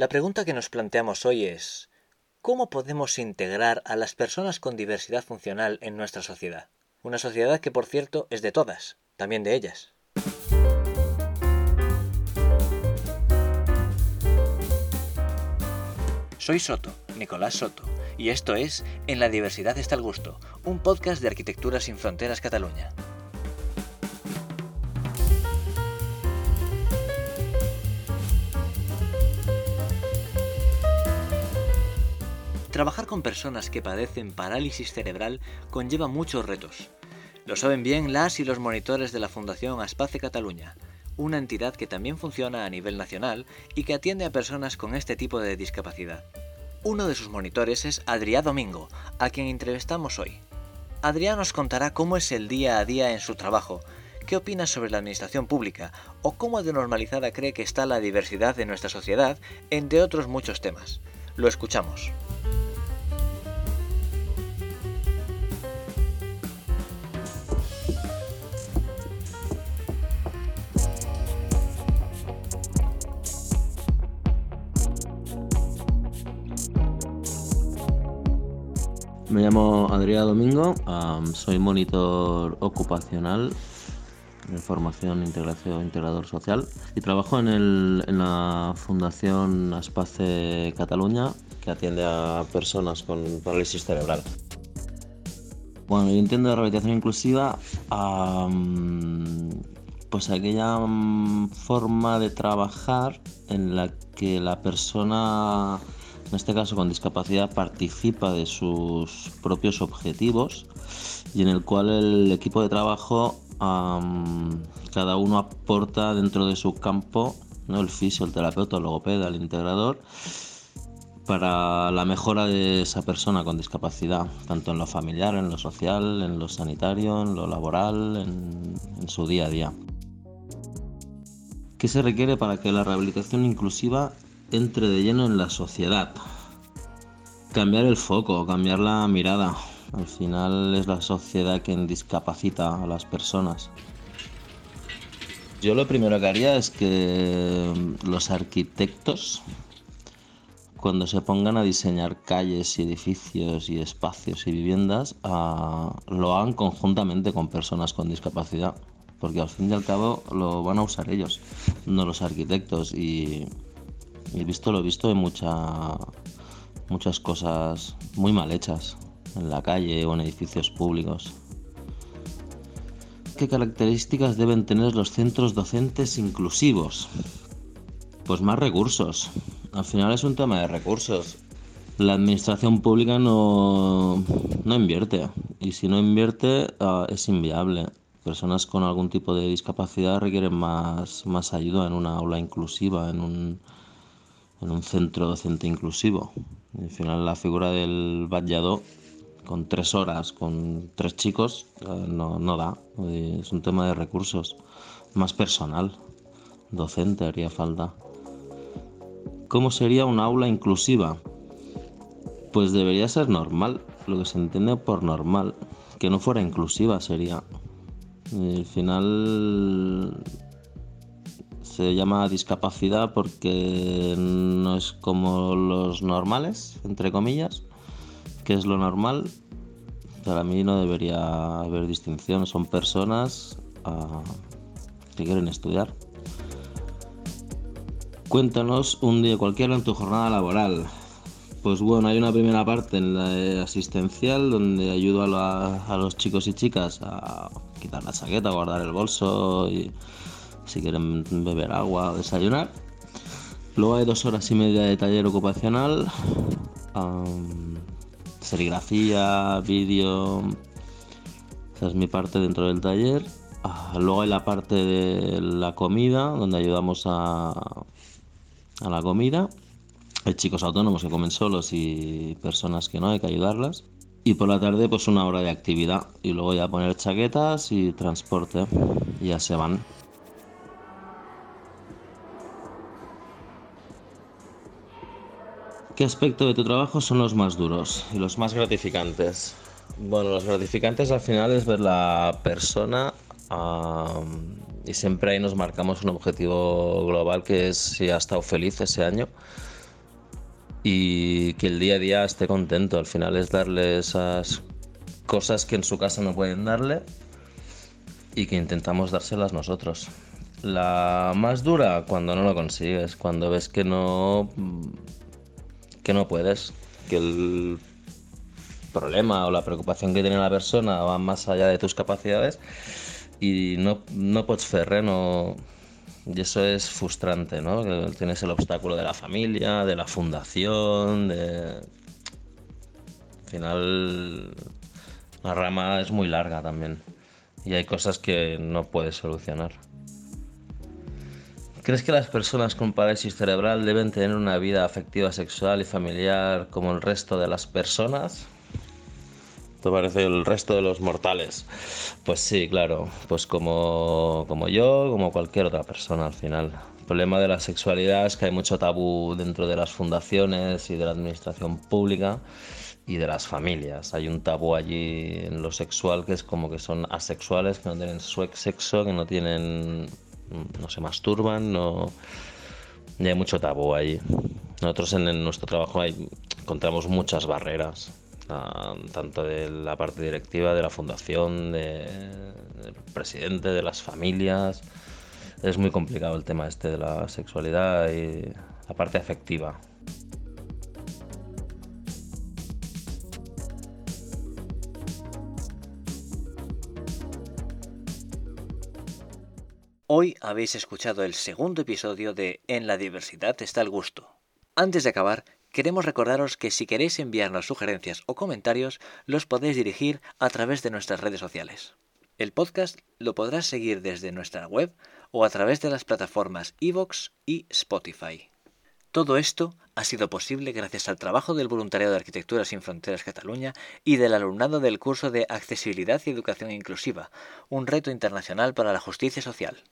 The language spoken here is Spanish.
La pregunta que nos planteamos hoy es, ¿cómo podemos integrar a las personas con diversidad funcional en nuestra sociedad? Una sociedad que, por cierto, es de todas, también de ellas. Soy Soto, Nicolás Soto, y esto es En la diversidad está el gusto, un podcast de Arquitectura sin Fronteras Cataluña. Trabajar con personas que padecen parálisis cerebral conlleva muchos retos. Lo saben bien las y los monitores de la Fundación Aspace Cataluña, una entidad que también funciona a nivel nacional y que atiende a personas con este tipo de discapacidad. Uno de sus monitores es Adrián Domingo, a quien entrevistamos hoy. Adrián nos contará cómo es el día a día en su trabajo, qué opina sobre la administración pública o cómo de normalizada cree que está la diversidad de nuestra sociedad, entre otros muchos temas. Lo escuchamos. Me llamo Adrián Domingo, soy monitor ocupacional de formación, integración, integrador social y trabajo en, la Fundación Aspace Cataluña que atiende a personas con parálisis cerebral. Bueno, yo entiendo la rehabilitación inclusiva pues aquella forma de trabajar en la que la persona en este caso con discapacidad, participa de sus propios objetivos y en el cual el equipo de trabajo cada uno aporta dentro de su campo, ¿no? el fisio, el terapeuta, el logopeda, el integrador, para la mejora de esa persona con discapacidad, tanto en lo familiar, en lo social, en lo sanitario, en lo laboral, en su día a día. ¿Qué se requiere para que la rehabilitación inclusiva entre de lleno en la sociedad. Cambiar el foco, cambiar la mirada. Al final es la sociedad quien discapacita a las personas. Yo lo primero que haría es que los arquitectos, cuando se pongan a diseñar calles y edificios y espacios y viviendas, ah, lo hagan conjuntamente con personas con discapacidad. Porque al fin y al cabo lo van a usar ellos, no los arquitectos. Y He visto, lo visto en mucha, muchas cosas muy mal hechas en la calle o en edificios públicos. ¿Qué características deben tener los centros docentes inclusivos? Pues más recursos. Al final es un tema de recursos. La administración pública no, no invierte y si no invierte ah, es inviable. Personas con algún tipo de discapacidad requieren más, más ayuda en una aula inclusiva, en un, en un centro docente inclusivo. al final la figura del batllado con tres horas, con tres chicos, eh, no, no da. Es un tema de recursos. Más personal, docente haría falta. ¿Cómo sería un aula inclusiva? Pues debería ser normal, lo que se entiende por normal. Que no fuera inclusiva sería. al final se llama discapacidad porque no es como los normales, entre comillas, que es lo normal. Para mí no debería haber distinción, son personas ah, que quieren estudiar. Cuéntanos un día cualquiera en tu jornada laboral. Pues bueno, hay una primera parte en la asistencial donde ayudo a, a los chicos y chicas a quitar la chaqueta, guardar el bolso y si quieren beber agua o desayunar. Luego hay dos horas y media de taller ocupacional, serigrafía, vídeo. Esa es mi parte dentro del taller. Ah, luego hay la parte de la comida, donde ayudamos a, a la comida. Hay chicos autónomos que comen solos y personas que no, hay que ayudarlas. Y por la tarde pues una hora de actividad y luego ya poner chaquetas y transporte. Y ya se van. ¿Qué aspecto de tu trabajo son los más duros y los más gratificantes? Bueno, los gratificantes al final es ver la persona y siempre ahí nos marcamos un objetivo global que es si ha estado feliz ese año y que el día a día esté contento. Al final es darle esas cosas que en su casa no pueden darle y que intentamos dárselas nosotros. La más dura cuando no lo consigues, cuando ves que no que no puedes, que el problema o la preocupación que tiene la persona va más allá de tus capacidades y no, no pots fer no... y eso es frustrante, ¿no? Que tienes el obstáculo de la familia, de la fundación, de... Al final la rama es muy larga también y hay cosas que no puedes solucionar. ¿Crees que las personas con parálisis cerebral deben tener una vida afectiva, sexual y familiar como el resto de las personas? ¿Te parece el resto de los mortales? Pues sí, claro, pues como, como yo, como cualquier otra persona al final. El problema de la sexualidad es que hay mucho tabú dentro de las fundaciones y de la administración pública y de las familias. Hay un tabú allí en lo sexual que es como que son asexuales, que no tienen sexo, que no tienen, no se masturban, no... Y hay mucho tabú allí. Nosotros en, nuestro trabajo hay, encontramos muchas barreras, tanto de la parte directiva, de la fundación, de, del presidente, de las familias. Es muy complicado el tema este de la sexualidad y la parte afectiva. Hoy habéis escuchado el segundo episodio de En la diversidad está el gusto. Antes de acabar, queremos recordaros que si queréis enviarnos sugerencias o comentarios, los podéis dirigir a través de nuestras redes sociales. El podcast lo podrás seguir desde nuestra web o a través de las plataformas Evox y Spotify. Todo esto ha sido posible gracias al trabajo del Voluntariado de Arquitectura Sin Fronteras Cataluña y del alumnado del curso de Accesibilidad y Educación Inclusiva, un reto internacional para la justicia social.